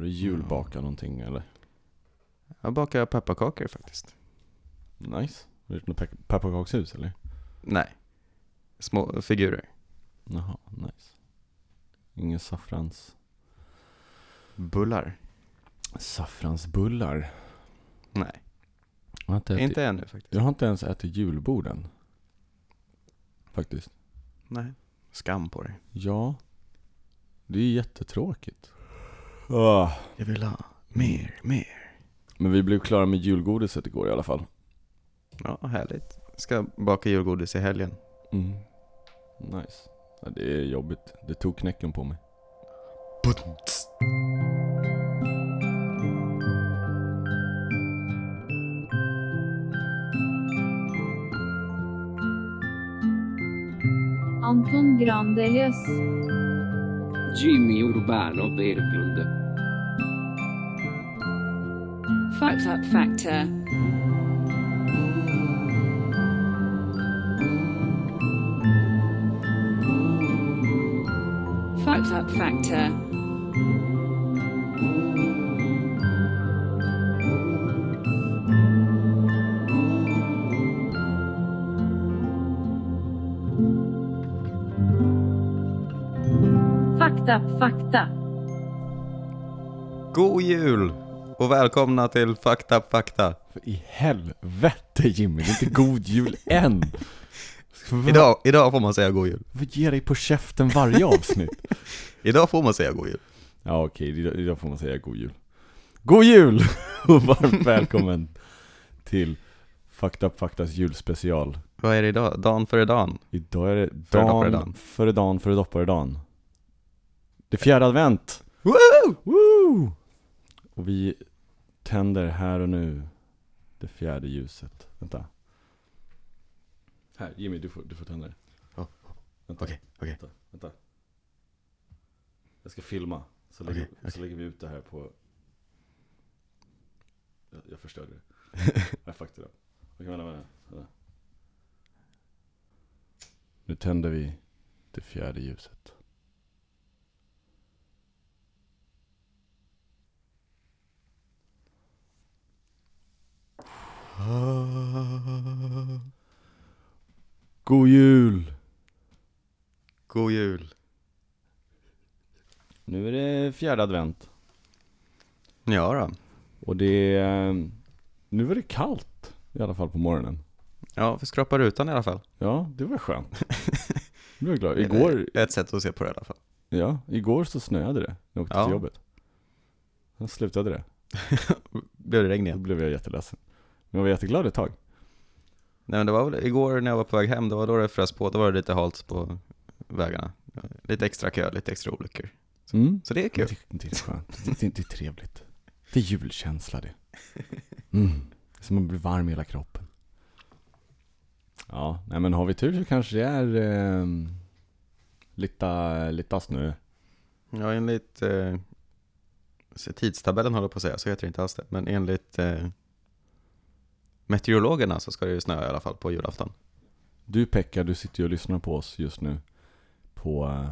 Har du julbakat någonting eller? Jag bakar pepparkakor faktiskt. Nice. Har du gjort något pe- pepparkakshus eller? Nej. Små figurer. Jaha, nice. Ingen saffrans... Bullar. Saffransbullar? Nej, inte, ätit, inte ännu faktiskt. jag har inte ens ätit julbord än. Faktiskt. Nej. Skam på dig. Ja. Det är jättetråkigt. Ah. Jag vill ha mer, mer. Men vi blev klara med julgodiset igår i alla fall. Ja, härligt. Ska baka julgodis i helgen. Mm. Nice. Ja, det är jobbigt. Det tog knäcken på mig. Anton Grandelös. Jimmy Urbano Berglund. Fucked up factor. Fucked up factor. Up fakta. God jul! Och välkomna till Fucked Up Fakta. För i helvete Jimmy, det är inte god jul än! Idag, idag får man säga god jul. Vad ger dig på käften varje avsnitt? Idag får man säga god jul. ja okej, idag, idag får man säga god jul. God jul! Och varmt välkommen till Fucked Up Faktas julspecial. Vad är det idag? Dan före dan. Idag är det dan dan. före dan före doppare dan. Det är fjärde advent! Woo! Woo! Och vi tänder här och nu det fjärde ljuset. Vänta. Här, Jimmy, du får, du får tända det. Ja. Vänta, Okej, okej. vänta, vänta. Jag ska filma, så lägger, Okej, okej. så lägger vi ut det här på... Jag, jag förstörde det. jag fuckade det. Okej, vänta, vänta, vänta. Nu tänder vi det fjärde ljuset. God jul! God jul. Nu är det fjärde advent. Ja då. Och det är... Nu var det kallt. I alla fall på morgonen. Ja, vi skrapar rutan i alla fall. Ja, det var skönt. Nu är jag glad. Igår, Det är ett sätt att se på det i alla fall. ja, igår så snöade det. När jag åkte Ja. till jobbet. Sen slutade det. Blev det regn Då igen? blev jag jätteledsen. Men jag var jätteglad ett tag. Nej men det var väl igår när jag var på väg hem, det var då det frös på, då var det lite halt på vägarna. Lite extra kö, lite extra olyckor. Mm. Så det är kul. Det, det är skönt. Det, det, det är trevligt. Det är julkänsla det. Mm. Det är som att bli varm i hela kroppen. Ja, nej men har vi tur så kanske det är eh, lite, lite snö. Ja, enligt eh, så tidstabellen håller på att säga, så heter det inte alls det. Men enligt eh, meteorologerna så ska det ju snöa i alla fall på julafton. Du Pekka, du sitter ju och lyssnar på oss just nu. På, eh,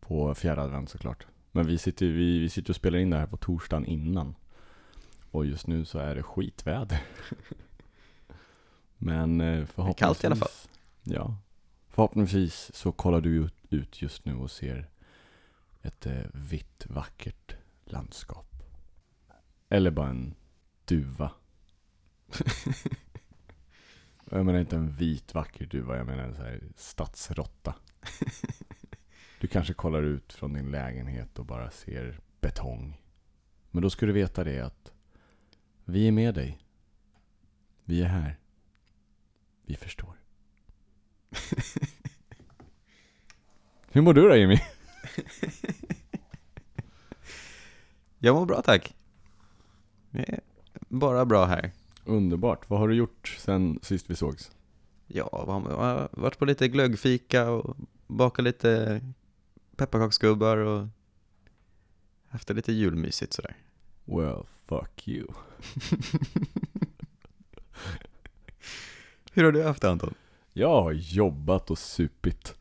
på fjärde advent såklart. Men vi sitter, vi, vi sitter och spelar in det här på torsdagen innan. Och just nu så är det skitväder. Men eh, förhoppningsvis. kallt i alla fall. Ja. Förhoppningsvis så kollar du ut, ut just nu och ser ett eh, vitt vackert landskap. Eller bara en duva. jag menar inte en vit vacker duva, jag menar en så här stadsrotta. Du kanske kollar ut från din lägenhet och bara ser betong. Men då ska du veta det att vi är med dig. Vi är här. Vi förstår. Hur mår du då Jimmy? Jag mår bra tack. Det är bara bra här. Underbart. Vad har du gjort sen sist vi sågs? Ja, jag har varit på lite glöggfika och bakat lite pepparkaksgubbar och haft det lite julmysigt sådär. Well, fuck you. Hur har du haft det Anton? Jag har jobbat och supit.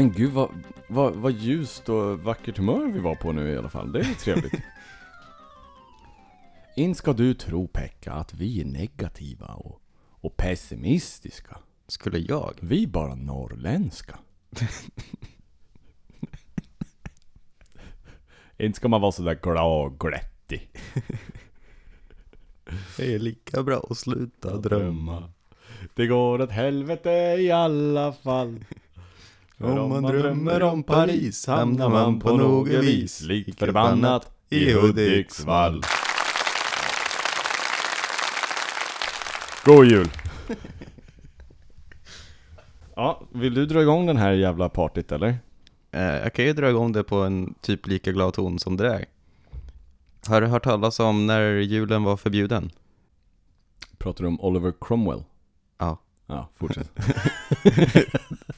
Men gud vad, vad, vad ljust och vackert humör vi var på nu i alla fall. Det är trevligt. In ska du tro Pekka att vi är negativa och, och pessimistiska. Skulle jag? Vi är bara norrländska. Inte ska man vara sådär glad och glättig. Det är lika bra att sluta drömma. Det går åt helvete i alla fall. För Om man drömmer om Paris hamnar man på något vis likt förbannat i Hudiksvall. God jul! Ja, vill du dra igång den här jävla partyt eller? Eh, jag kan ju dra igång det på en typ lika glad ton som det där. Har du hört talas om när julen var förbjuden? Pratar du om Oliver Cromwell? Ja. Fortsätt.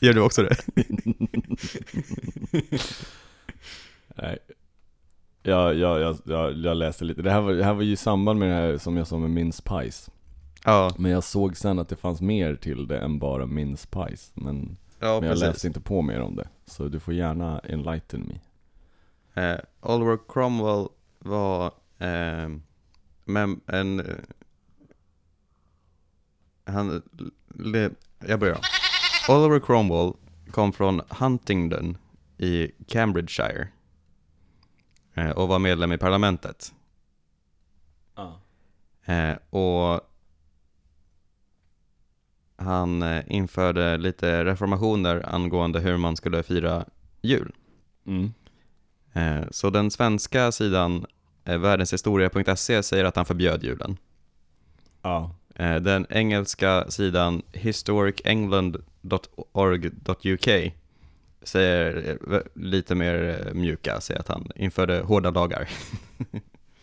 Gör du också det? Nej. Jag, jag, jag, jag, jag läste lite, det här, var, det här var ju i samband med det här som jag sa med mince pies. Ja, Men jag såg sen att det fanns mer till det än bara mince pies. Men, ja men jag precis. läste inte på mer om det. Så du får gärna enlighten me. Eh, Oliver Cromwell var eh, men en... eh, Han... Jag börjar. Oliver Cromwell kom från Huntingdon i Cambridgeshire eh, och var medlem i parlamentet. Ja. Eh, och han eh, införde lite reformationer angående hur man skulle fira jul. Mm. Så den svenska sidan, världenshistoria.se, säger att han förbjöd julen. Ja. Eh, Den engelska sidan historicengland.org.uk säger eh, lite mer eh, mjuka, säger att han införde hårda lagar.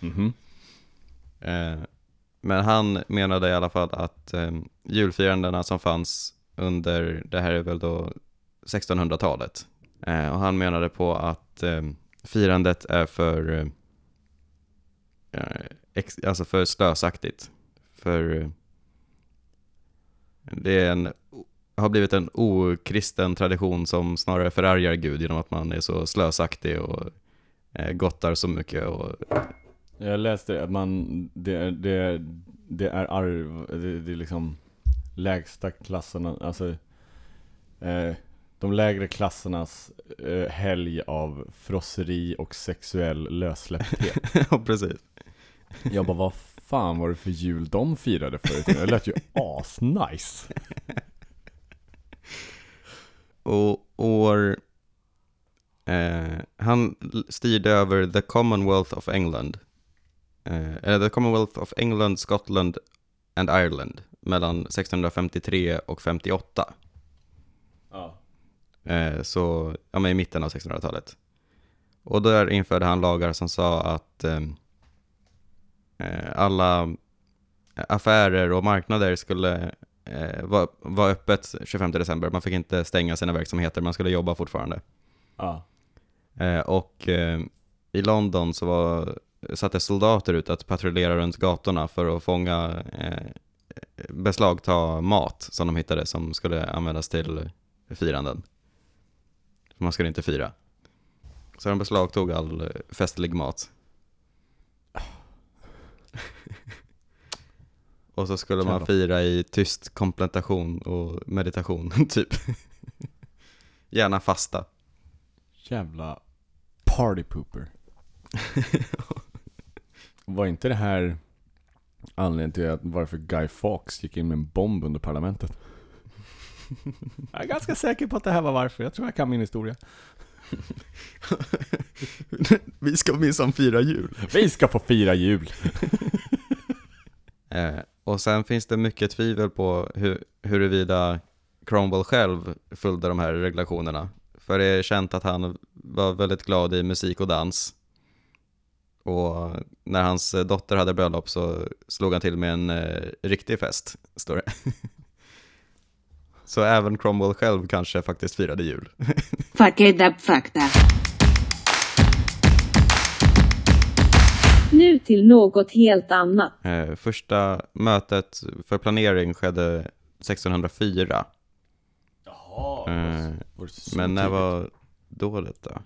Mhm. Eh, Men han menade i alla fall att julfirandena som fanns under, det här är väl då 1600-talet, eh, och han menade på att firandet är för, alltså för slösaktigt. För det en, har blivit en okristen tradition som snarare förargar Gud genom att man är så slösaktig och eh, gottar så mycket och Jag läste att man, det, är- det, är- det är arv, det, det är liksom lägsta klasserna, alltså eh, de lägre klassernas eh, helg av frosseri och sexuell lössläppthet. ja, precis. Jag bara, vad fan var det för jul de firade förut? Det lät ju asnice. Och år... Eh, han styrde över the Commonwealth of England. Eh, the Commonwealth of England, Scotland and Ireland mellan 1653 och 58. Ja. Eh, så, ja men i mitten av 1600-talet. Och där införde han lagar som sa att eh, eh, alla affärer och marknader skulle eh, vara var öppet 25 december. Man fick inte stänga sina verksamheter, man skulle jobba fortfarande. Ja. Eh, och eh, i London så var, satte soldater ut att patrullera runt gatorna för att fånga, eh, beslagta mat som de hittade som skulle användas till firanden. För man skulle inte fira. Så de beslagtog all eh, festlig mat. Och så skulle man fira i tyst kontemplation och meditation, typ. Gärna fasta. Jävla party pooper. Var inte det här anledningen till att varför Guy Fawkes gick in med en bomb under parlamentet? Jag är ganska säker på att det här var varför. Jag tror jag kan min historia. Vi ska minsann fira jul. Vi ska få fira jul! Eh, och sen finns det mycket tvivel på hur, huruvida Cromwell själv följde de här regulationerna. För det är känt att han var väldigt glad i musik och dans. Och när hans dotter hade bröllop så slog han till med en eh, riktig fest, står det. så även Cromwell själv kanske faktiskt firade jul. Fuck it up fakta. Nu till något helt annat. Eh, första mötet för planering skedde 1604. Ja, Eh, var det så Men när var då?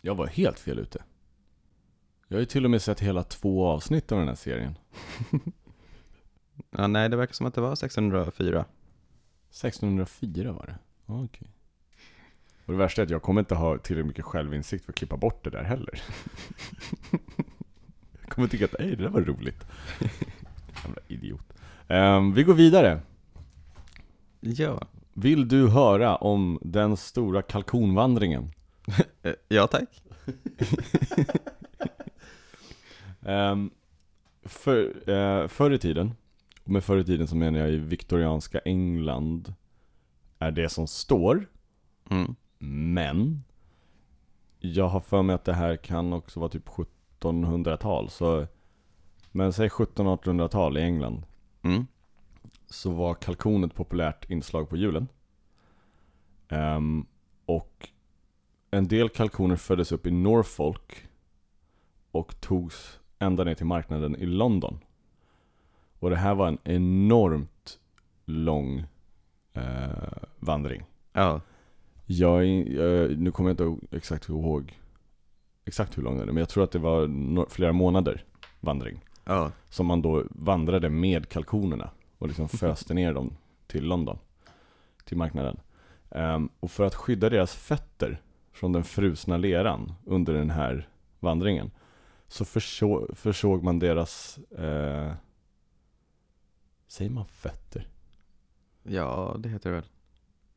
Jag var helt fel ute. Jag har ju till och med sett hela två avsnitt av den här serien. Ja, nej, det verkar som att det var 1604. 1604 var det. Okej. Och det värsta är att jag kommer inte ha tillräckligt mycket självinsikt för att klippa bort det där heller. jag kommer tycka att nej, det där var roligt. Jävla idiot. Ehm, vi går vidare. Ja. Vill du höra om den stora kalkonvandringen? Eh, Ja, tack. Um, för, uh, förr i tiden, och med förr i tiden så menar jag i viktorianska England, är det som står, Mm. Men jag har för mig att det här kan också vara typ 1700-tal, så men säg 1700-1800-tal i England, Mm. så var kalkon ett populärt inslag på julen. Ehm, och en del kalkoner föddes upp i Norfolk och togs ända ner till marknaden i London. Och det här var en enormt lång eh, vandring. Ja. Jag, jag, nu kommer jag inte exakt ihåg exakt hur lång den är, men jag tror att det var no- flera månader vandring. Ja. Som man då vandrade med kalkonerna och liksom föste ner dem till London, till marknaden. Ehm, och för att skydda deras fötter från den frusna leran under den här vandringen så förså- försåg man deras, eh, säger man fötter? Ja, det heter det väl.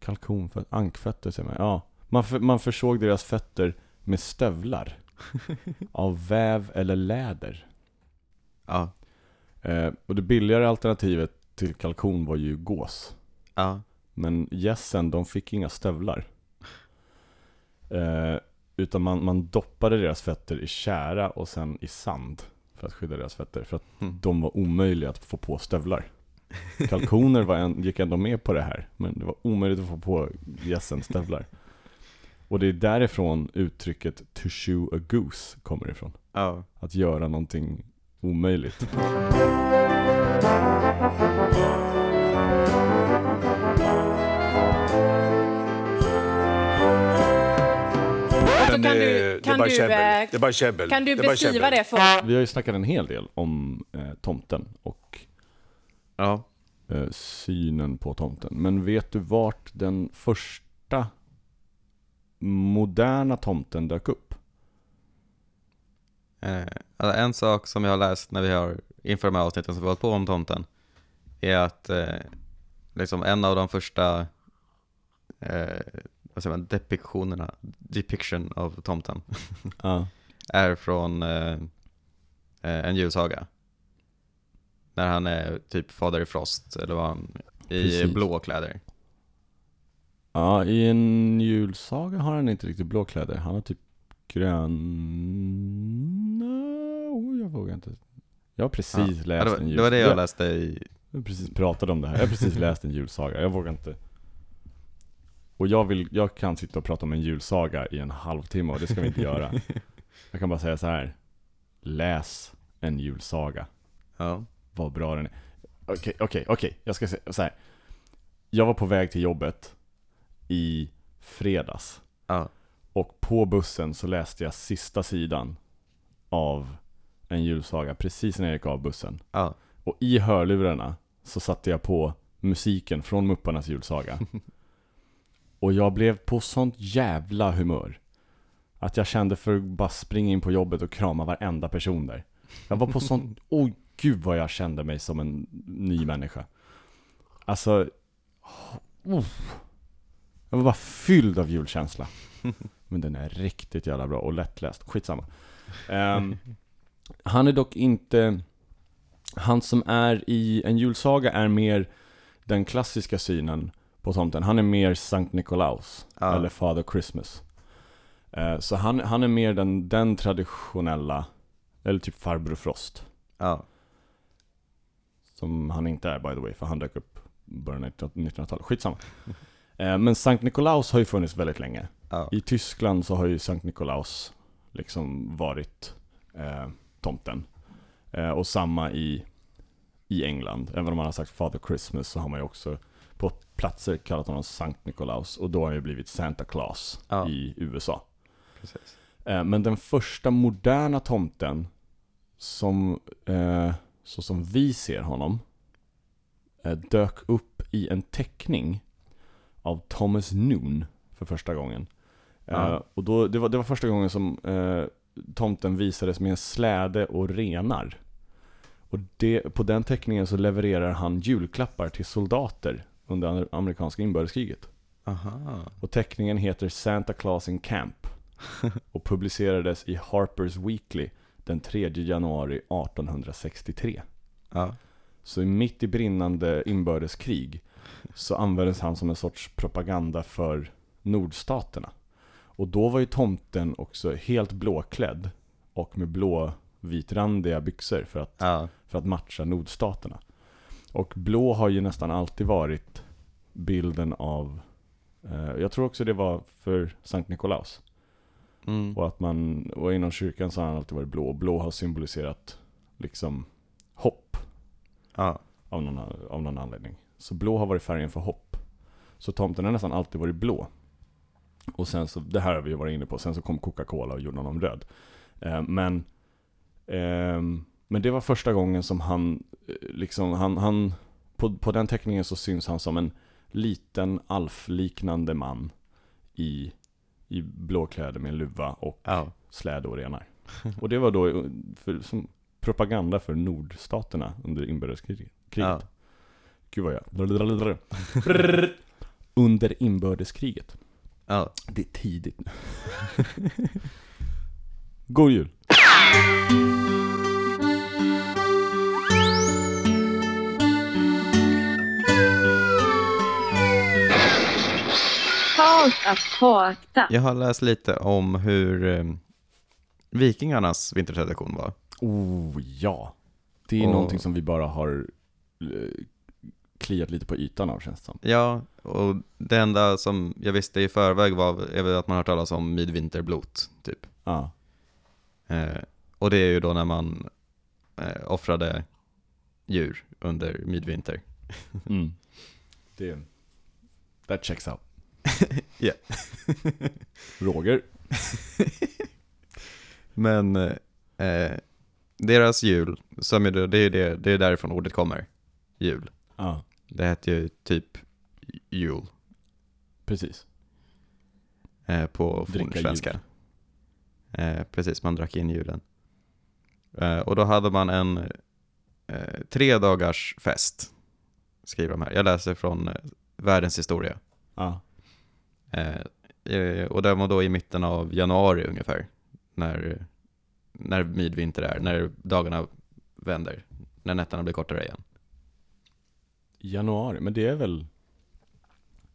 Kalkonfötter, ankfötter säger man, ja. Man, för, man försåg deras fötter med stövlar av väv eller läder. Ja. Eh, och det billigare alternativet till kalkon var ju gås. Ja. Men gässen, de fick inga stövlar. Eh, utan man, man doppade deras fötter i kära och sen i sand för att skydda deras fötter. För att Mm. de var omöjliga att få på stövlar. Kalkoner var en, gick ändå med på det här, men det var omöjligt att få på gässen stövlar. Och det är därifrån uttrycket 'to shoe a goose' kommer ifrån. Ja. Att göra någonting omöjligt. Alltså, kan du, det är kan bara du, käbbel. eh, Det är bara käbbel. kan du det beskriva det för Vi har ju snackat en hel del om eh, tomten och Ja. eh, synen på tomten. Men vet du vart den första moderna tomten dök upp? Eh, alltså en sak som jag har läst när vi har inför de här avsnitten som vi har på om tomten är att eh, liksom en av de första eh, vad säger man, depiktionerna, depiction av tomten Ja. är från eh, eh, en julsaga. När han är typ fader i frost, eller var han i Precis. blå kläder. Ja, i en julsaga har han inte riktigt blå kläder. Han har typ gröna... Oh, jag vågar inte. Jag har precis Ja. läst Ja, det, var, en det var det jag julsaga. läste i, Jag precis pratat om det här. Jag har precis läst en julsaga. Jag vågar inte. Och jag, vill, jag kan sitta och prata om en julsaga i en halvtimme och det ska vi inte göra. Jag kan bara säga så här. Läs en julsaga. ja, Vad bra den är. Okej, okej, okej. Jag ska säga så här. Jag var på väg till jobbet i fredags. ja, Och på bussen så läste jag sista sidan av en julsaga precis när jag gick av bussen. ja, Och i hörlurarna så satte jag på musiken från Mupparnas julsaga. Och jag blev på sånt jävla humör. Att jag kände för att bara springa in på jobbet och krama varenda person där. Jag var på sånt, oj gud vad jag kände mig som en ny människa. Alltså, uff. jag var bara fylld av julkänsla. Men den är riktigt jävla bra och lättläst, skitsamma. Ehm, han är dock inte, han som är i en julsaga är mer den klassiska synen på tomten. Han är mer Sankt Nikolaus, Ja. eller Father Christmas. Eh, Så han, han är mer den, den traditionella, eller typ Farbror Frost. ja, Som han inte är by the way, för han dök upp början av 1900-talet. Skitsamma. Eh, Men Sankt Nikolaus har ju funnits väldigt länge. ja, I Tyskland så har ju Sankt Nikolaus liksom varit eh, tomten. Eh, och samma i, i England. Även om man har sagt Father Christmas så har man ju också på platser kallat honom Sankt Nikolaus och då har han ju blivit Santa Claus Ja. i USA. Precis. Eh, Men den första moderna tomten som, eh, så som vi ser honom eh, dök upp i en teckning av Thomas Noon för första gången. Eh, Ja. och då, det, var, det var första gången som eh, tomten visades med en släde och renar. Och det, på den teckningen så levererar han julklappar till soldater under amer- amerikanska inbördeskriget. Aha. Och teckningen heter Santa Claus in Camp och publicerades i Harper's Weekly den 3 januari 1863. Ja. Så mitt i brinnande inbördeskrig så användes han som en sorts propaganda för nordstaterna. Och då var ju tomten också helt blåklädd och med blå vitrandiga byxor för att, Ja. för att matcha nordstaterna. Och blå har ju nästan alltid varit bilden av, eh, jag tror också det var för Sankt Nikolaus. Mm. Och att man, och inom kyrkan så har han alltid varit blå. Blå har symboliserat liksom hopp Ja. av någon, av någon anledning. Så blå har varit färgen för hopp. Så tomten har nästan alltid varit blå. Och sen så, det här har vi varit inne på, sen så kom Coca-Cola och gjorde honom röd. Eh, men, ehm, men det var första gången som han, eh, liksom, han, han på, på den teckningen så syns han som en liten alfliknande man i, i blå kläder med en luva och Ja. släde och renar. Och det var då för, som propaganda för nordstaterna under inbördeskriget. Ja. Gud vad jag... Under inbördeskriget. Ja. Det är tidigt nu. God jul! Karta fakta. Jag har läst lite om hur eh, vikingarnas vintertradition var. Oh ja! Det är Och- någonting som vi bara har eh, kliat lite på ytan av känns det som. Ja, och det enda som jag visste i förväg var är väl att man har hört talas om midvinterblot, typ. Ja. Eh, och det är ju då när man eh, offrade djur under midvinter. Mm. Det... That checks out. Ja. Roger? Men eh, deras jul, som är det, det är det, det är därifrån ordet kommer, jul. Ja, Det heter ju typ jul precis. eh, på fornsvenska. Eh, precis, man drack in julen. Eh, och då hade man en eh, tre dagars fest, skriver de här. Jag läser från eh, Världens historia. Ja. Eh, eh, och den var då i mitten av januari ungefär, när, när midvinter är, när dagarna vänder, när nätterna blir kortare igen. Januari, men det är väl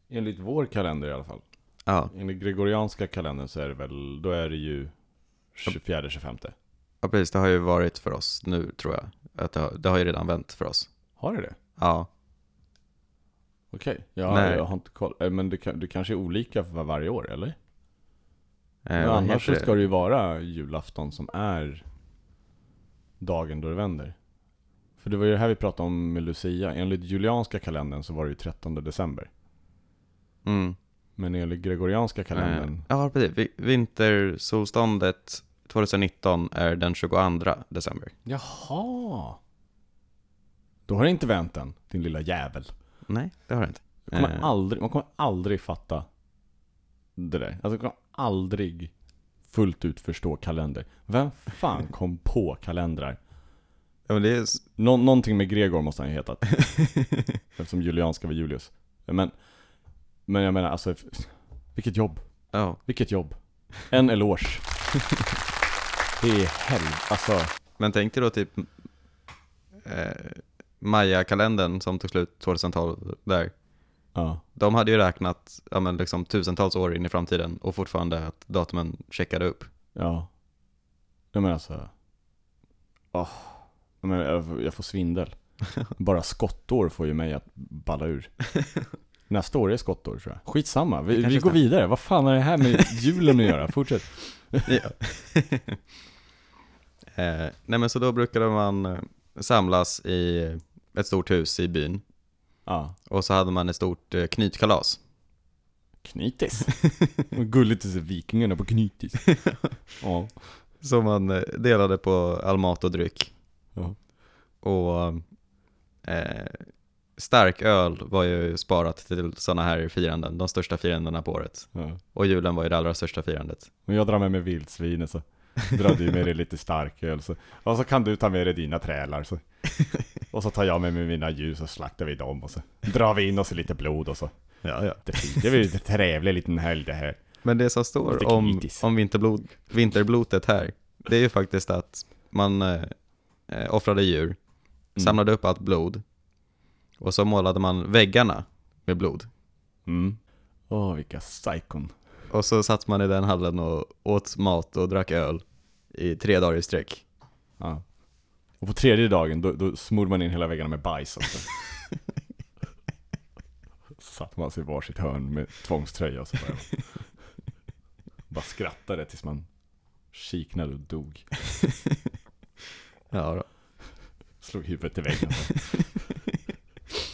enligt vår kalender i alla fall. Ja, Enligt gregorianska kalendern så är det väl, då är det ju 24-25. ja precis, det har ju varit för oss nu tror jag. Att det, har, det har ju redan vänt för oss. Har det det? Ja, Okej, ja, Nej. jag har inte koll. Eh, Men det, det kanske är olika för varje år, eller? eh, annars så ska det ju vara julafton som är dagen då det vänder. För det var ju det här vi pratade om med Lucia. Enligt julianska kalendern så var det ju 13 december. Mm. Men enligt gregorianska kalendern, Eh, Ja, precis. Vi- Vintersolståndet 2019 är den 22 december. jaha! Då har det inte vänt än, din lilla jävel. Nej, det har det inte. Jag kommer Eh. aldrig, man kommer aldrig fatta det där. Alltså man kommer aldrig fullt ut förstå kalender. Vem fan kom på kalendrar? Ja, men det är... Nå- någonting med Gregor måste han ju hetat. Eftersom Julianska var Julius. Men, men jag menar alltså, vilket jobb. Ja, Vilket jobb. En eloge. Det är helv... Alltså, men tänk dig då typ eh, Maya-kalendern som tog slut 2012 där. ja. De hade ju räknat ja, men liksom tusentals år in i framtiden och fortfarande att datumen checkade upp. Ja. Jag menar alltså... Åh. Jag, menar, jag, får- jag får svindel. Bara skottår får ju mig att balla ur. Nästa år är skottår tror jag. Skitsamma, vi, vi går vidare. Vad fan har det här med julen att göra? Fortsätt. Eh, nej men så då brukade man eh, samlas i ett stort hus i byn. Ja. Och så hade man ett stort eh, knytkalas. Knytis. Vad Gulligt att se vikingarna på knytis. Ja. Som man eh, delade på all mat och dryck. Ja. Och eh, stark öl var ju sparat till sådana här firanden, de största firandena på året. ja. Och julen var ju det allra största firandet. Och jag drar med mig vildsvinen så drar du med dig lite starköl så. Och så kan du ta med dig dina trälar så. Och så tar jag med mig mina djur så slaktar vi dem och så drar vi in oss i lite blod och så. Ja, ja. Det, fint. det blir lite trevlig liten helg det här. Men det som står om, om vinterblod, vinterblotet här, det är ju faktiskt att man eh, offrade djur, samlade upp allt blod och så målade man väggarna med blod. Mm. Åh, vilka psykon. Och så satt man i den hallen och åt mat och drack öl i tre dagar i sträck. Ja. Och på tredje dagen, då, då smorde man in hela väggarna med bajs också. Så satt man sig i varsitt hörn med tvångströja och så bara, bara skrattade tills man kiknade och dog. Ja, då. Slog huvudet i väggen. Så.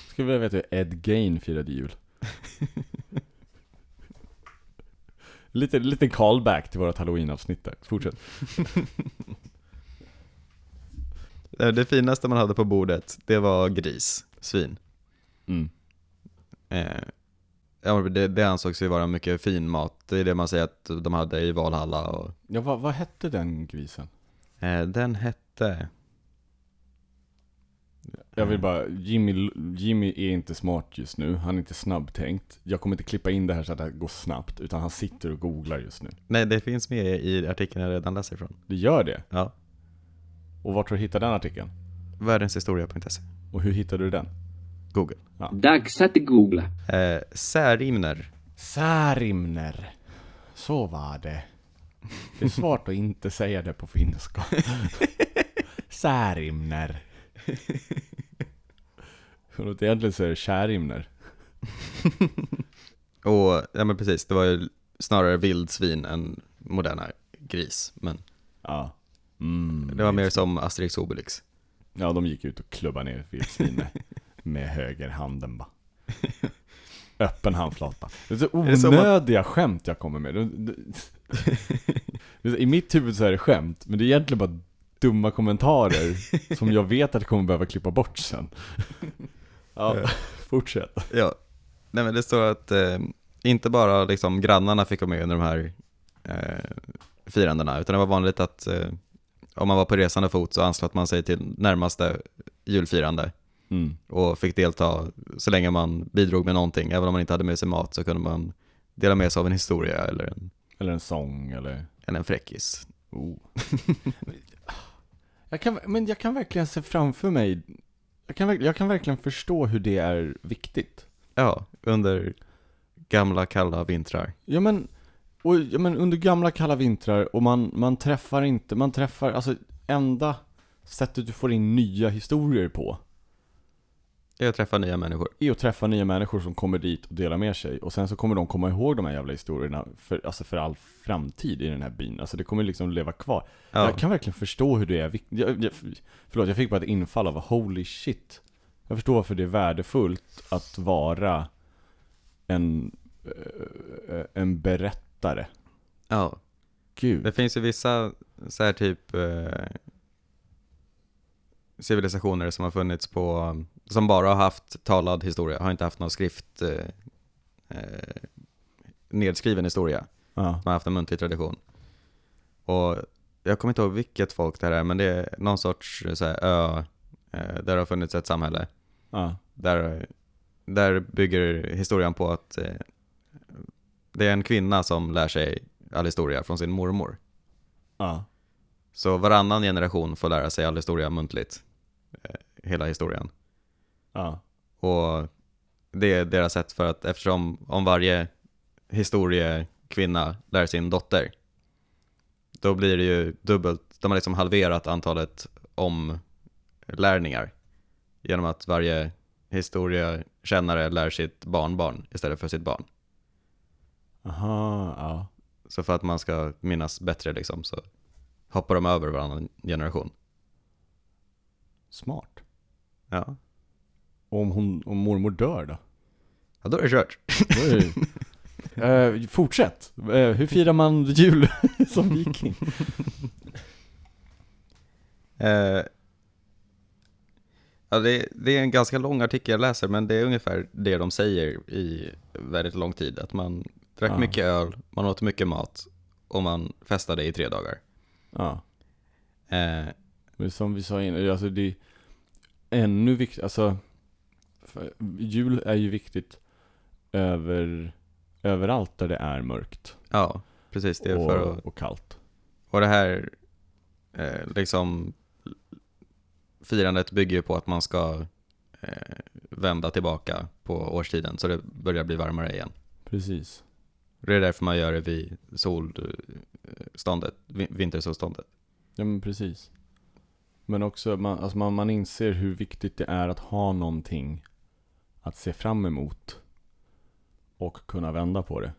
Ska vi veta hur Ed Gain firade jul? Lite, liten callback till vårt halloween-avsnitt där. Fortsätt. Eh, Det finaste man hade på bordet, det var gris, svin. Mm. Eh, ja, det, det ansågs ju vara mycket fin mat. Det är det man säger att de hade i Valhalla och Ja, vad, vad hette den grisen? eh, den hette... Jag vill bara, Jimmy, Jimmy är inte smart just nu, han är inte snabbtänkt. Jag kommer inte klippa in det här så att det går snabbt, utan han sitter och googlar just nu. Nej, det finns med i artikeln jag redan läser ifrån. Det gör det? Ja. Och vart tror du hittade den artikeln? Världenshistoria.se. Och hur hittade du den? Google. Dags att googla. Eh, särimner. Särimner. Så var det. Det är svårt att inte säga det på finska. Särimner. Egentligen så är det kärimner. Och, ja men precis, det var ju snarare vildsvin än moderna gris. Men Ja. Mm, det var mer som Asterix Obelix. Ja, de gick ut och klubbade ner vildsvin med, med högerhanden bara. Öppen handflata. Det är så att- onödiga skämt jag kommer med. Är I mitt huvud så är det skämt, men det är egentligen bara dumma kommentarer som jag vet att jag kommer behöva klippa bort sen. Ja, fortsätt. Ja, nej men det står att eh, inte bara liksom grannarna fick vara med under de här eh, firandena, utan det var vanligt att eh, om man var på resande fot så anslöt man sig till närmaste julfirande Mm. och fick delta så länge man bidrog med någonting. Även om man inte hade med sig mat så kunde man dela med sig av en historia eller en, Eller en sång eller... eller en fräckis. Oh. jag kan, men jag kan verkligen se framför mig, jag kan, jag kan verkligen förstå hur det är viktigt. Ja, under gamla kalla vintrar. Ja men, och, ja, men under gamla kalla vintrar och man, man träffar inte, man träffar, alltså enda sättet du får in nya historier på Jag träffar nya människor. är att träffa nya människor som kommer dit och delar med sig och sen så kommer de komma ihåg de här jävla historierna för, alltså för all framtid i den här byn. Alltså det kommer liksom leva kvar. Ja, Jag kan verkligen förstå hur det är viktigt. Jag, jag, förlåt, jag fick bara ett infall av holy shit. Jag förstår varför det är värdefullt att vara en, eh, en berättare. ja. Gud. Det finns ju vissa så här typ eh, civilisationer som har funnits på, som bara har haft talad historia, har inte haft någon skrift eh, eh, nedskriven historia. Ja. Man har haft en muntlig tradition. Och jag kommer inte ihåg vilket folk det här är, men det är någon sorts så här, ö eh, där det har funnits ett samhälle. Ja. Där, där bygger historien på att eh, det är en kvinna som lär sig all historia från sin mormor. Ja. Så varannan generation får lära sig all historia muntligt. Hela historien. Ja. Och det är deras sätt för att eftersom om varje historiekvinna lär sin dotter, då blir det ju dubbelt, de har liksom halverat antalet omlärningar genom att varje historiekännare lär sitt barnbarn istället för sitt barn. Aha, ja. Så för att man ska minnas bättre liksom så hoppar de över varannan generation. Smart. Ja. Och om, hon, om mormor dör då? Ja, då är det kört. Då är det... Eh, fortsätt! Eh, hur firar man jul som viking? Eh, ja, det, det är en ganska lång artikel jag läser, men det är ungefär det de säger i väldigt lång tid. Att man drack Ja. mycket öl, man åt mycket mat och man festade i tre dagar. Ja, Eh, men som vi sa innan, alltså det är ännu viktigt, alltså jul är ju viktigt över, överallt där det är mörkt ja, precis. Det är och, för att, och kallt. och det här, eh, liksom, firandet bygger ju på att man ska eh, vända tillbaka på årstiden, så det börjar bli varmare igen. Precis. Det är därför man gör det vid solståndet, vin- vintersolståndet. Ja men precis. Men också, man, alltså man, man inser hur viktigt det är att ha någonting att se fram emot och kunna vända på det.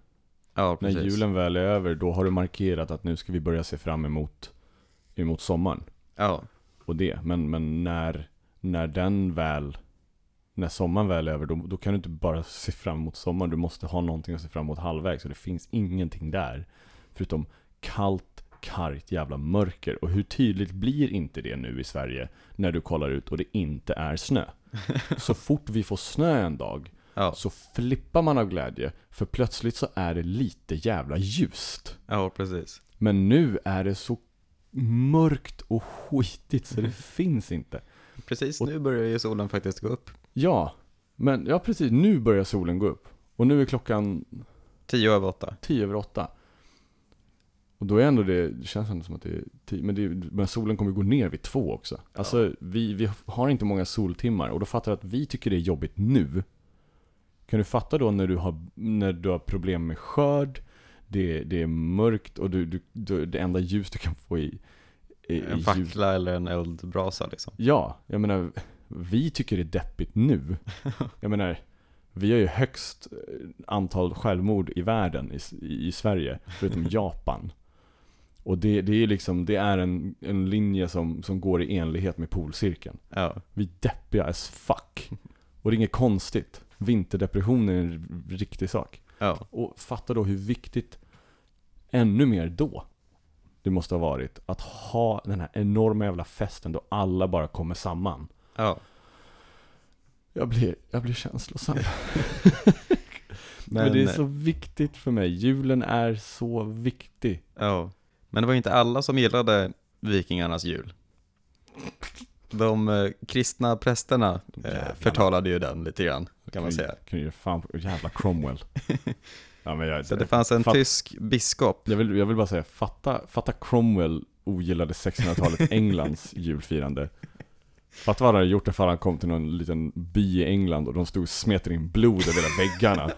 Ja, När julen väl är över, då har du markerat att nu ska vi börja se fram emot, emot sommaren. Ja, Och det. Men, men när, när den väl, när sommaren väl är över, då, då kan du inte bara se fram emot sommaren. Du måste ha någonting att se fram emot halvvägs. Så det finns ingenting där. Förutom kallt, kargt jävla mörker. Och hur tydligt blir inte det nu i Sverige när du kollar ut och det inte är snö? Så fort vi får snö en dag ja, så flippar man av glädje. För plötsligt så är det lite jävla ljust. ja, precis. Men nu är det så mörkt och skitigt så det finns inte. Precis Och- nu börjar ju solen faktiskt gå upp. Ja, men ja precis, nu börjar solen gå upp. Och nu är klockan Tio över åtta. tio över åtta. Och då är ändå det, det känns ändå som att det är tio, men, det, men solen kommer gå ner vid två också. Alltså vi, vi har inte många soltimmar och då fattar jag att vi tycker det är jobbigt nu. Kan du fatta då när du har, när du har problem med skörd, det, det är mörkt och du, du, du, det enda ljus du kan få i, i, En ljus- fackla eller en eldbrasa liksom. Ja, jag menar, vi tycker det är deppigt nu. Jag menar, vi har ju högst eh, antal självmord i världen i, i Sverige, förutom Japan. Och det, det är liksom, det är en, en linje som, som går i enlighet med polcirkeln. Ja, Vi är deppiga as fuck. Och det är inget konstigt. Vinterdepression är en riktig sak. ja, Och fatta då hur viktigt, ännu mer då, det måste ha varit att ha den här enorma jävla festen då alla bara kommer samman. ja. Jag blir, jag blir känslosam. Men, Men, det är så viktigt för mig. Julen är så viktig. ja. Men det var ju inte alla som gillade vikingarnas jul. De eh, kristna prästerna eh, Jävlarna. förtalade ju den lite grann, kan man säga. Kan ju fan, jävla Cromwell. ja, men jag, Så det fanns en fatt- tysk biskop. jag, vill, jag vill bara säga, fatta, fatta Cromwell ogillade 1600-talet Englands julfirande. Fatta vad han hade gjort ifall han kom till någon liten by i England och de stod och smet in blod över hela väggarna.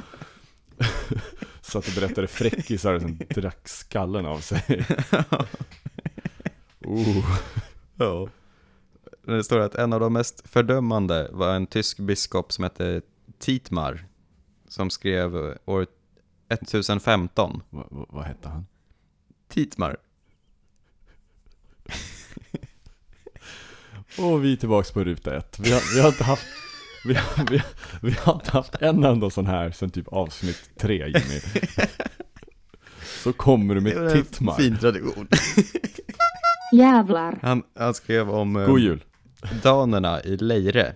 Satt och berättade fräckisar som drack skallen av sig. Oh. Ja. Det står att en av de mest fördömande var en tysk biskop som hette Tietmar. Som skrev år 1015. Vad, vad, vad hette han? Tietmar. Och vi är tillbaks på ruta ett. Vi har, vi har inte haft vi har, vi, vi har inte haft en enda sån här sen typ avsnitt tre Jimmy. Så kommer du med Tittmar. fin tradition. Jävlar. Han, han skrev om eh, God jul. danerna i Leire.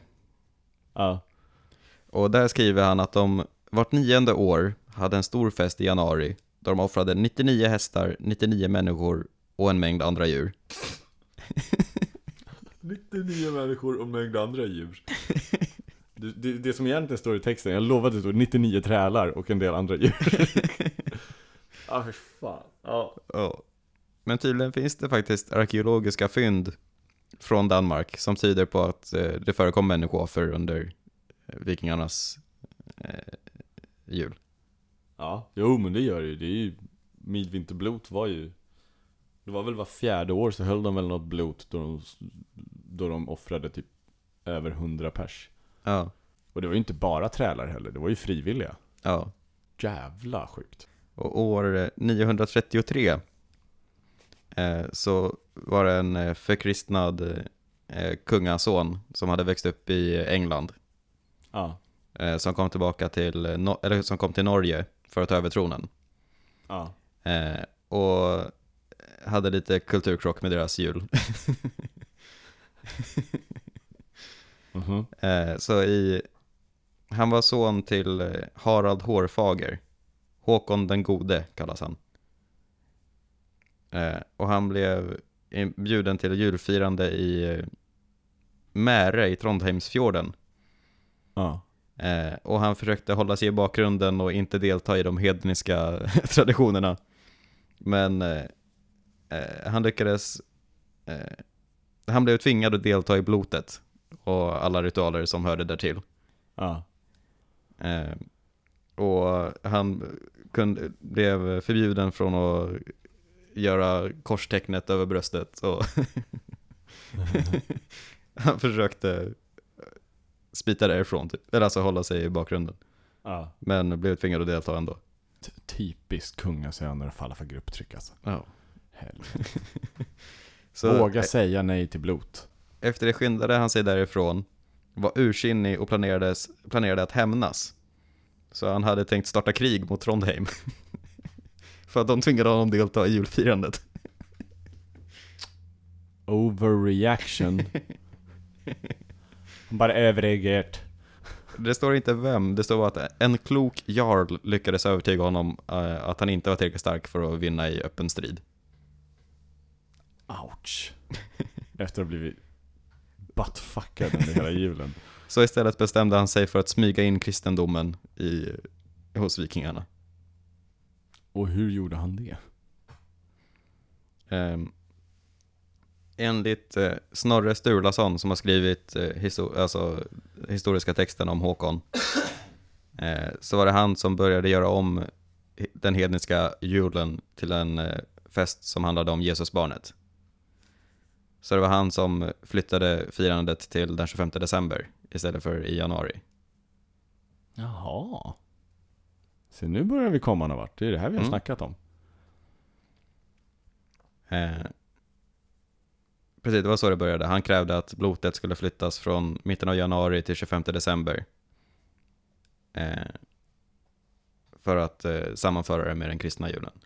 Ja. Och där skriver han att de vart nionde år hade en stor fest i januari. Då de offrade 99 hästar, 99 människor och en mängd andra djur. 99 människor och mängd andra djur. Det, det, det som egentligen står i texten, jag lovade att det står 99 trälar och en del andra djur. Ja, för fan. Ja. Ja. Men tydligen finns det faktiskt arkeologiska fynd från Danmark som tyder på att eh, det förekom människooffer under eh, vikingarnas eh, jul. Ja, jo men det gör det ju. Det är ju Midvinterblot var ju Det var väl var fjärde år så höll de väl något blot då de, då de offrade typ över 100 pers. Ja, Och det var ju inte bara trälar heller, det var ju frivilliga. ja. Jävla sjukt. Och år eh, 933 eh, så var det en eh, förkristnad eh, kungason som hade växt upp i England. Ja. eh, som kom tillbaka till, no- eller som kom till Norge för att ta över tronen. Ja. Och hade lite kulturkrock med deras jul. Mhm. Eh, så i, han var son till eh, Harald Hårfager. Håkon den gode kallas han. Eh, och han blev bjuden till julfirande i Märe i Trondheimsfjorden. Ja. Och han försökte hålla sig i bakgrunden och inte delta i de hedniska traditionerna. Men han lyckades, han blev tvingad att delta i blotet och alla ritualer som hörde därtill. Ja. Eh, och han kunde, blev förbjuden från att göra korstecknet över bröstet. Och han försökte smita därifrån, typ. eller alltså hålla sig i bakgrunden. ja. Men blev tvingad att delta ändå. T- Typiskt kungasöner att falla för grupptryck alltså. Ja. Helvete. Så Våga eh, säga nej till blot. Efter det skyndade han sig därifrån, var ursinnig och planerades, planerade att hämnas. Så han hade tänkt starta krig mot Trondheim. För att de tvingade honom delta i julfirandet. Overreaction. Han bara överreagerat. Det står inte vem, det står bara att en klok jarl lyckades övertyga honom eh, att han inte var tillräckligt stark för att vinna i öppen strid. Ouch. Efter att ha blivit buttfuckad under hela julen. Så istället bestämde han sig för att smyga in kristendomen i, hos vikingarna. Och hur gjorde han det? Um, enligt eh, Snorre Sturlason som har skrivit eh, histo- alltså, historiska texten om Håkon eh, så var det han som började göra om den hedniska julen till en eh, fest som handlade om Jesusbarnet. Så det var han som flyttade firandet till den 25 december istället för i januari. Jaha. Så nu börjar vi komma någon vart. Det är det här vi har Mm. snackat om. Eh, precis, det var så det började. Han krävde att blotet skulle flyttas från mitten av januari till 25 december. Eh, för att eh, sammanföra det med den kristna julen.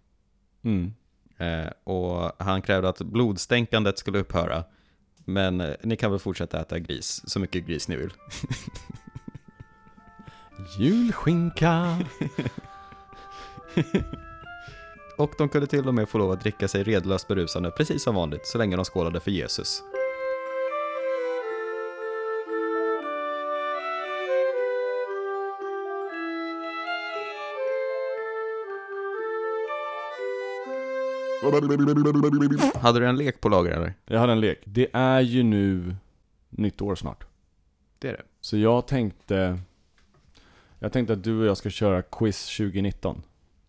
Mm. Eh, och han krävde att blodstänkandet skulle upphöra. Men eh, ni kan väl fortsätta äta gris, så mycket gris ni vill. Julskinka. Och de kunde till och med få lov att dricka sig redlöst berusande, precis som vanligt, så länge de skålade för Jesus. Hade du en lek på lager eller? Jag hade en lek. Det är ju nu nytt år snart. Det är det. Så jag tänkte... Jag tänkte att du och jag ska köra Quiz 2019.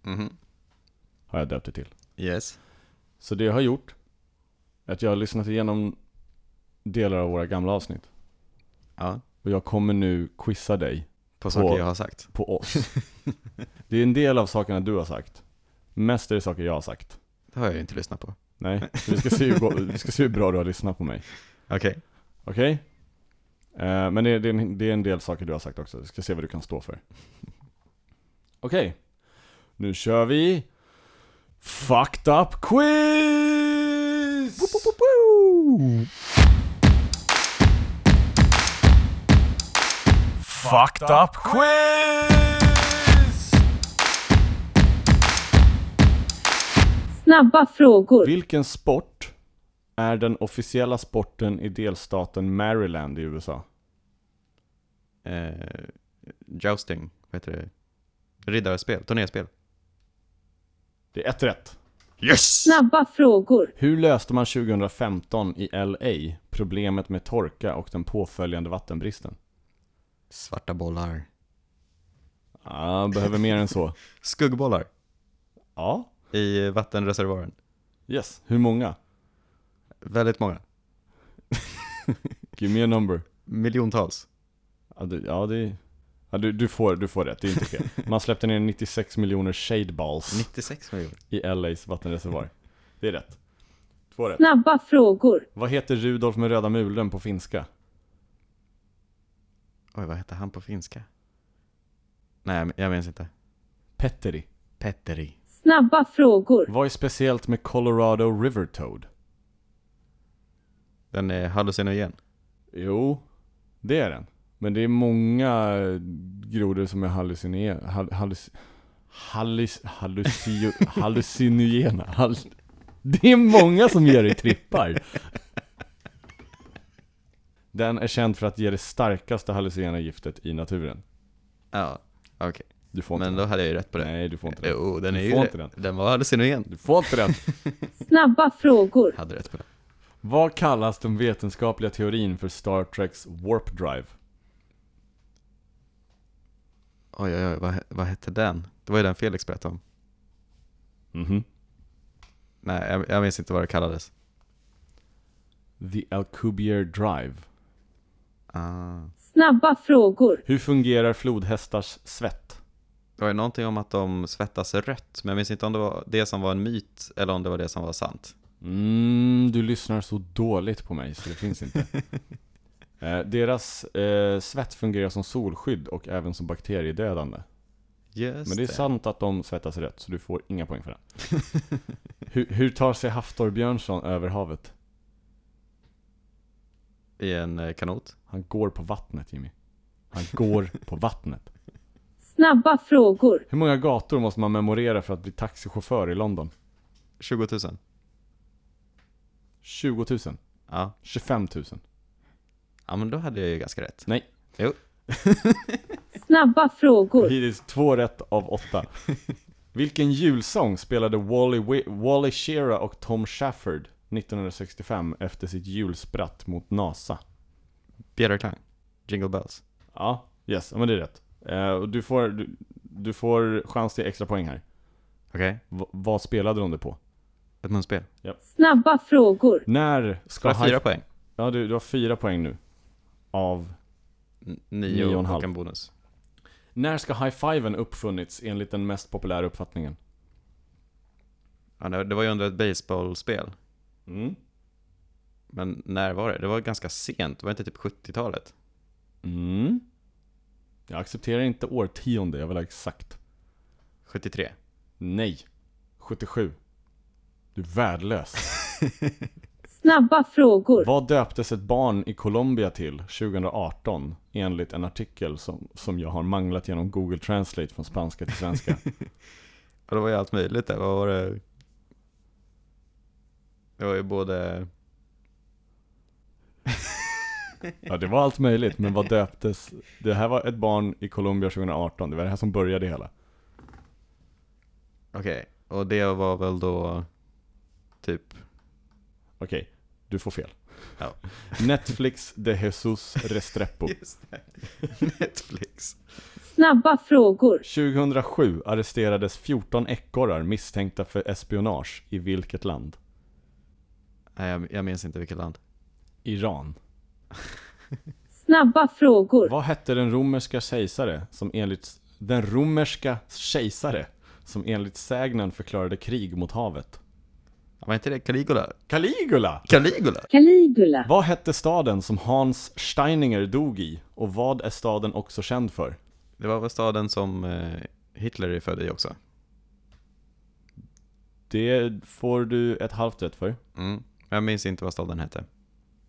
Mhm. Har jag döpt det till. Yes. Så det jag har gjort är att jag har lyssnat igenom delar av våra gamla avsnitt. Ja, Och jag kommer nu quizza dig på saker jag har sagt. på oss. det är en del av sakerna du har sagt. Mest är det saker jag har sagt. Det har jag ju inte lyssnat på. Nej, så vi ska se hur, vi ska se hur bra du har lyssnat på mig. Okej. Okej? Eh, men det är, det, är en, det är en del saker du har sagt också. Vi ska se vad du kan stå för. Okej. Nu kör vi Fucked Up Quiz! Fucked Up Quiz! Snabba frågor. Vilken sport är den officiella sporten i delstaten Maryland i USA? Eh, jousting, vad heter det? Riddarspel, turnerspel. Det är ett rätt. Yes! Snabba frågor. Hur löste man 2015 i LA problemet med torka och den påföljande vattenbristen? Svarta bollar. Ja, behöver mer än så. Skuggbollar Ja, i vattenreservoaren. yes. Hur många? Väldigt många. Give me a number. Miljontals. Ja, det, ja, det, ja du, du, får, du får rätt, det är inte fel. Man släppte ner 96 miljoner shade balls 96 miljoner. i LAs vattenreservoar. Det är rätt. Två rätt. Snabba frågor. Vad heter Rudolf med röda mulen på finska? Oj, vad hette han på finska? Nej, jag- jag minns inte. Petteri. Petteri. Snabba frågor. Vad är speciellt med Colorado River Toad? Den är hallucinogen. Jo, det är den. Men det är många grodor som är hallucinogena. Hall, hallus, hallus, hallucio, hallucinogena. Hall, det är många som ger dig trippar. Den är känd för att ge det starkaste hallucinogena giftet i naturen. Ja, okej. Du får inte Men den. då hade jag ju rätt på det. Nej, du får inte den. Jo, den Du är ju får inte den. Den var hallucinogen. Du får inte den. Snabba frågor. Hade rätt på det. Vad kallas den vetenskapliga teorin för Star Treks Warp Drive? Oj, oj, oj, vad, vad hette den? Det var ju den Felix berättade om. Mhm. Nej, jag, jag minns inte vad det kallades. The Alcubierre Drive. Ah. Snabba frågor. Hur fungerar flodhästars svett? Det var ju någonting om att de svettas rött, men jag minns inte om det var det som var en myt eller om det var det som var sant. Mm, du lyssnar så dåligt på mig så det finns inte. eh, deras eh, svett fungerar som solskydd och även som bakteriedödande. Just Men det är sant att de svettas rätt, så du får inga poäng för det. hur, hur tar sig Haftor Björnsson över havet? I en eh, kanot. Han går på vattnet Jimmy. Han går på vattnet. Snabba frågor. Hur många gator måste man memorera för att bli taxichaufför i London? 20 000. 20 000? Ja. 25 000? ja, men då hade jag ju ganska rätt. Nej. Jo. Snabba frågor. Hittills två rätt av åtta. Vilken julsång spelade Wally, Wi- Wally Shearer och Tom Shafford 1965 efter sitt julspratt mot NASA? Bjäderklang. Jingle bells. Ja, yes, ja, men det är rätt. Eh, och du, får, du, du får chans till extra poäng här. Okej. V- vad spelade de det på? Ett munspel. Snabba frågor. När ska Ska fyra high... poäng. Ja, du, du har fyra poäng nu. Av... N- Nio Nio och en och, halv. en bonus. När ska high-fiven uppfunnits enligt den mest populära uppfattningen? Ja, det var ju under ett baseballspel. Mm. Men när var det? Det var ganska sent. Var det inte typ 70-talet? Mm. Jag accepterar inte årtionde, jag vill ha exakt. 73. Nej. 77. Du är värdelös. Snabba frågor. Vad döptes ett barn i Colombia till 2018? Enligt en artikel som, som jag har manglat genom Google Translate från spanska till svenska. Ja, det var ju allt möjligt där. Vad var det? Det var ju både... Ja, det var allt möjligt, men vad döptes? Det här var ett barn i Colombia 2018, det var det här som började hela. Okej, och det var väl då typ... Okej, du får fel. Ja. Netflix de Jesus Restrepo. Just det. Netflix. Snabba frågor. 2007 arresterades 14 ekorrar misstänkta för espionage i vilket land? Nej, jag, jag minns inte vilket land. Iran. Snabba frågor. Vad hette den romerska kejsare som enligt den romerska kejsare som enligt sägnen förklarade krig mot havet? Var inte det Caligula? Caligula! Caligula? Caligula. Vad hette staden som Hans Steininger dog i? Och vad är staden också känd för? Det var väl staden som eh, Hitler är född i också? Det får du ett halvt rätt för. Mm. Jag minns inte vad staden hette.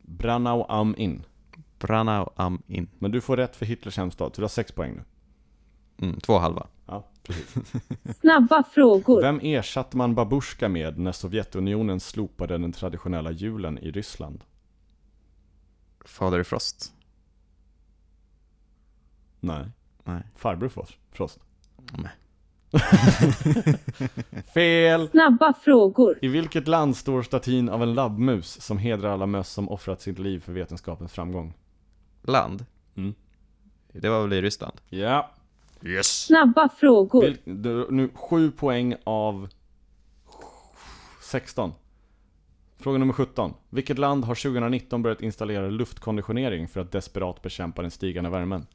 Branau am in. Branau am in. Men du får rätt för Hitlers hemstad, så du har sex poäng nu. Mm, två halva. Ja, precis. Snabba frågor. Vem ersatte man babushka med när Sovjetunionen slopade den traditionella julen i Ryssland? Fader Frost? Nej, Nej. farbror Frost. Frost. Nej. Fel! Snabba frågor. I vilket land står statyn av en labbmus som hedrar alla möss som offrat sitt liv för vetenskapens framgång? Land? Mm. Det var väl i Ryssland? Ja. Yes! Snabba frågor. Vil, du, nu sju poäng av 16. Fråga nummer 17. Vilket land har 2019 börjat installera luftkonditionering för att desperat bekämpa den stigande värmen?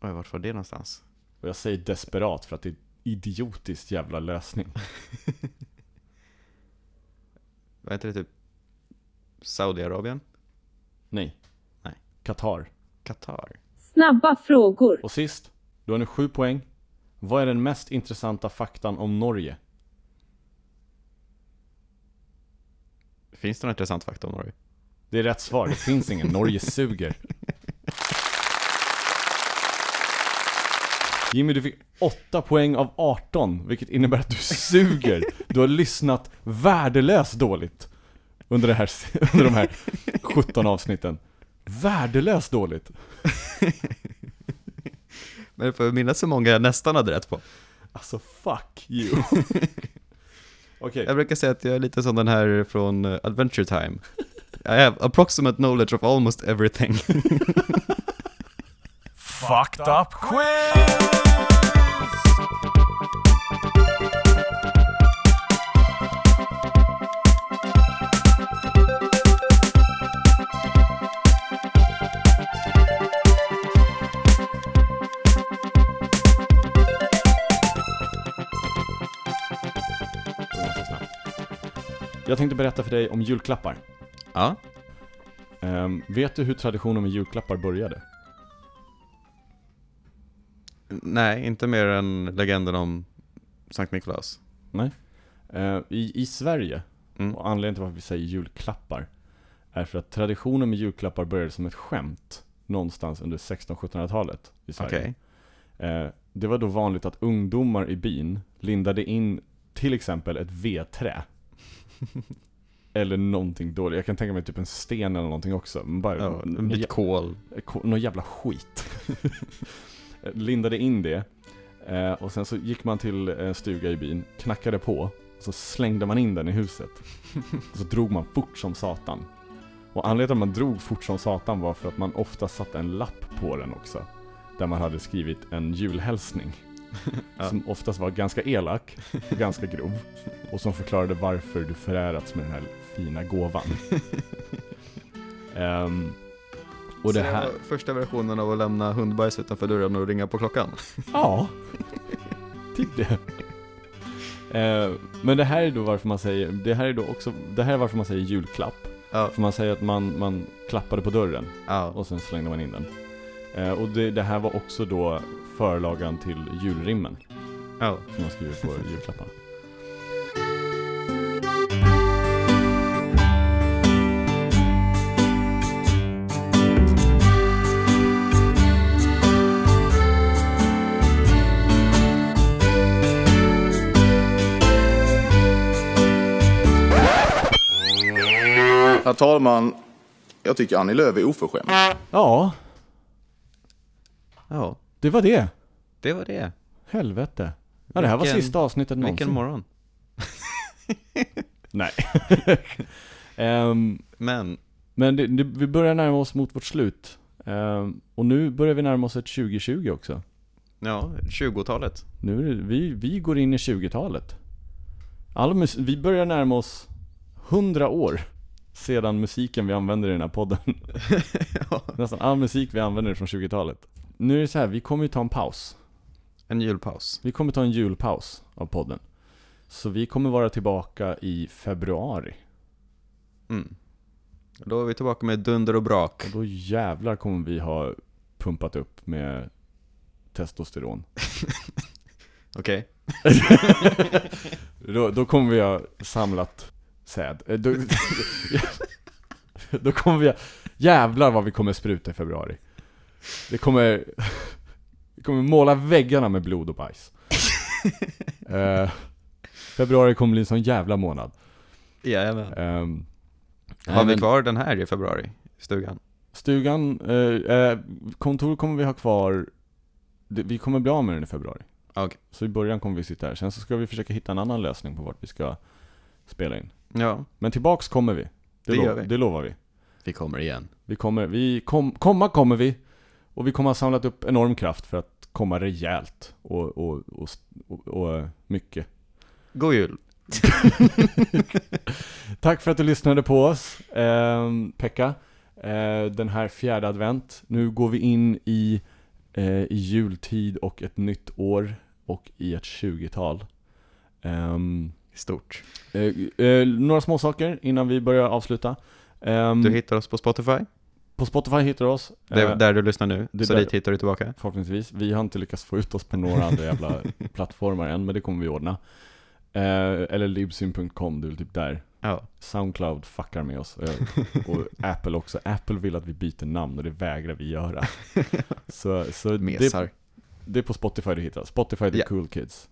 Oj, vart var det någonstans? Och jag säger desperat för att det är en idiotiskt jävla lösning. Var inte det typ Saudiarabien? Nej. Nej. Qatar. Qatar? Snabba frågor. Och sist, du har nu sju poäng. Vad är den mest intressanta faktan om Norge? Finns det någon intressant fakta om Norge? Det är rätt svar, det finns ingen. Norge suger. Jimmy, du fick 8 poäng av 18, vilket innebär att du suger. Du har lyssnat värdelöst dåligt under, det här, under de här 17 avsnitten. Värdelöst dåligt. Men får jag minnas hur många jag nästan hade rätt på? Alltså, fuck you. Okej, Jag brukar säga att jag är lite som den här från Adventure Time. I have approximate knowledge of almost everything. fucked up quiz! Jag tänkte berätta för dig om julklappar. Ja, Ehm, vet du hur traditionen med julklappar började? Nej, inte mer än legenden om Sankt Nikolaus. Eh, i, I Sverige, Mm. och anledningen till varför vi säger julklappar, är för att traditionen med julklappar började som ett skämt någonstans under 1600-1700-talet i Sverige. Okej. Eh, det var då vanligt att ungdomar i byn lindade in till exempel ett vedträ. eller någonting dåligt. Jag kan tänka mig typ en sten eller någonting också. Bara, Ja, en bit kol. Ko- någon jävla skit. Lindade in det. Eh, och sen så gick man till en stuga i byn, knackade på, och så slängde man in den i huset. och så drog man fort som satan. Och anledningen till att man drog fort som satan var för att man ofta satte en lapp på den också. Där man hade skrivit en julhälsning. Ja. Som oftast var ganska elak och ganska grov. Och som förklarade varför du förärats med den här fina gåvan. Ehm, och det Så här... var första versionen av att lämna hundbajs utanför dörren och ringa på klockan. Ja, typ det. Eh, men det här är då varför man säger, det här är då också, det här är varför man säger julklapp. Ja, För man säger att man, man klappade på dörren ja. och sen slängde man in den. Eh, och det, det här var också då förlagan till julrimmen ja. som man skriver på julklapparna. Herr talman, jag tycker Annie Lööf är oförskämd. Ja, Ja, det var det. det var det. Helvete. Ja, det här var Vilken- sista avsnittet någonsin. Vilken morgon. Nej. Ehm, Men, Men det, det, vi börjar närma oss mot vårt slut. Ehm, och nu börjar vi närma oss ett 2020 också. ja, 20-talet. Nu är det, vi, vi går in i 20-talet. All mus- vi börjar närma oss 100 år sedan musiken vi använder i den här podden. ja. Nästan all musik vi använder från 20-talet. Nu är det så här, vi kommer ju ta en paus. En julpaus. Vi kommer ta en julpaus av podden. Så vi kommer vara tillbaka i februari. Mm. Då är vi tillbaka med dunder och brak. Och då jävlar kommer vi ha pumpat upp med testosteron. Okej. Då, då kommer vi ha samlat säd. Eh, Då, då kommer vi jävlar vad vi kommer spruta i februari. Det kommer, vi kommer måla väggarna med blod och bajs. Eh, februari kommer bli en sån jävla månad. Jajamän. Um, Har vi kvar den här i februari? Stugan? Stugan, eh, eh, kontor kommer vi ha kvar, det, vi kommer bli av med den i februari. Okej. Så i början kommer vi sitta här, sen så ska vi försöka hitta en annan lösning på vart vi ska spela in. Ja, Men tillbaks kommer vi. Det, Det lo- gör vi. det lovar vi. vi kommer igen. Vi kommer, vi kom, komma kommer vi. Och vi kommer ha samlat upp enorm kraft för att komma rejält och, och, och, och, och mycket. God jul! Tack för att du lyssnade på oss, eh, Pekka. Eh, den här fjärde advent. Nu går vi in i, eh, i jultid och ett nytt år och i ett 20-tal. Ehm, Stort. eh, eh, några små saker innan vi börjar avsluta. Ehm, Du hittar oss på Spotify. På Spotify hittar du oss. Det är Eh, där du lyssnar nu, det är så där- dit hittar du tillbaka. Förhoppningsvis. Vi har inte lyckats få ut oss på några andra jävla plattformar än, men det kommer vi ordna. Eh, eller libsyn.com, det är väl typ där. Ja. Soundcloud fuckar med oss. Eh, och Apple också. Apple vill att vi byter namn och det vägrar vi göra. Så, så det, Mesar. det är på Spotify du hittar. Spotify the Ja. cool kids.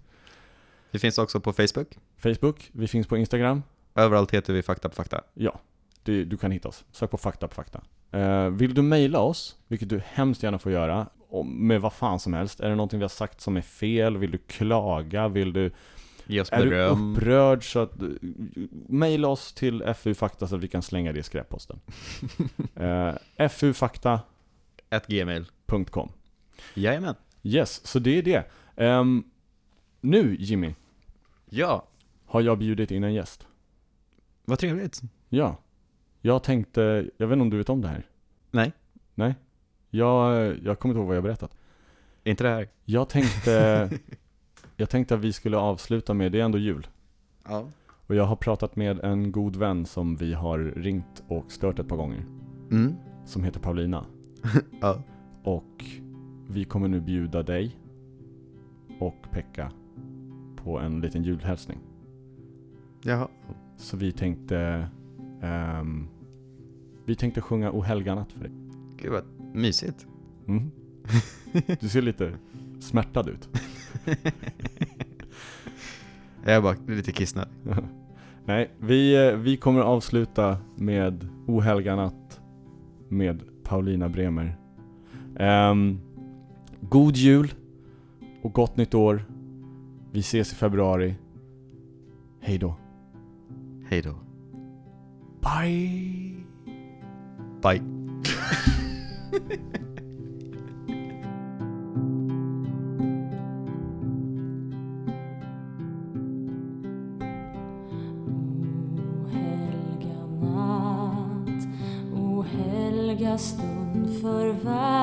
Vi finns också på Facebook. Facebook, vi finns på Instagram. Överallt heter vi Fakta på Fakta. Ja, det, du kan hitta oss. Sök på fakta på fakta. Eh, vill du mejla oss, vilket du hemskt gärna får göra, med vad fan som helst. Är det någonting vi har sagt som är fel? Vill du klaga? Vill du, Ge oss är du beröm. upprörd så att... Mejla oss till FU-fakta så att vi kan slänga det i skräpposten. uh, FUfakta.com Ett gmail. Jajamän. Yes, så det är det. Ehm, nu Jimmy, Ja, har jag bjudit in en gäst. vad trevligt. Ja. Jag tänkte, jag vet inte om du vet om det här? Nej, Nej? Jag, jag kommer inte ihåg vad jag berättat. inte det här. Jag tänkte, jag tänkte att vi skulle avsluta med, det är ändå jul. Ja. Och jag har pratat med en god vän som vi har ringt och stört ett par gånger. Mm. Som heter Paulina. Ja. Och vi kommer nu bjuda dig och Pekka på en liten julhälsning. Jaha. Så vi tänkte, ehm, vi tänkte sjunga O helga natt för dig. Gud vad mysigt. Mm. Du ser lite smärtad ut. Jag är bara lite kissnödig. Nej, vi, eh, vi kommer avsluta med O helga natt med Paulina Bremer. Ehm, god jul och gott nytt år. Vi ses i februari. Hej då. Hej då. Bye! Bye. Stund för världen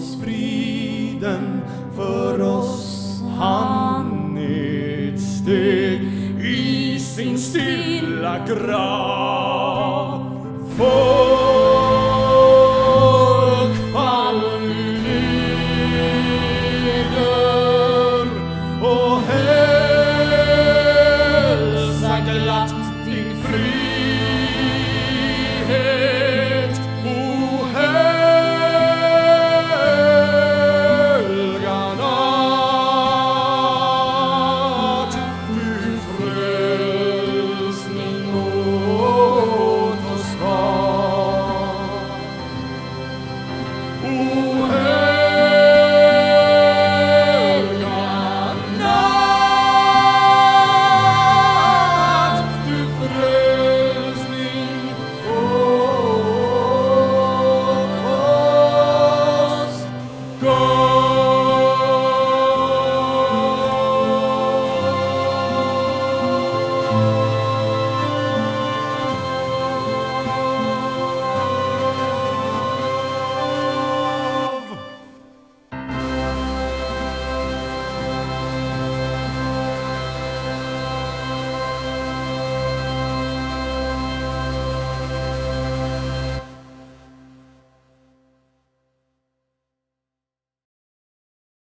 oss friden för oss. Han steg i sin stilla grav. För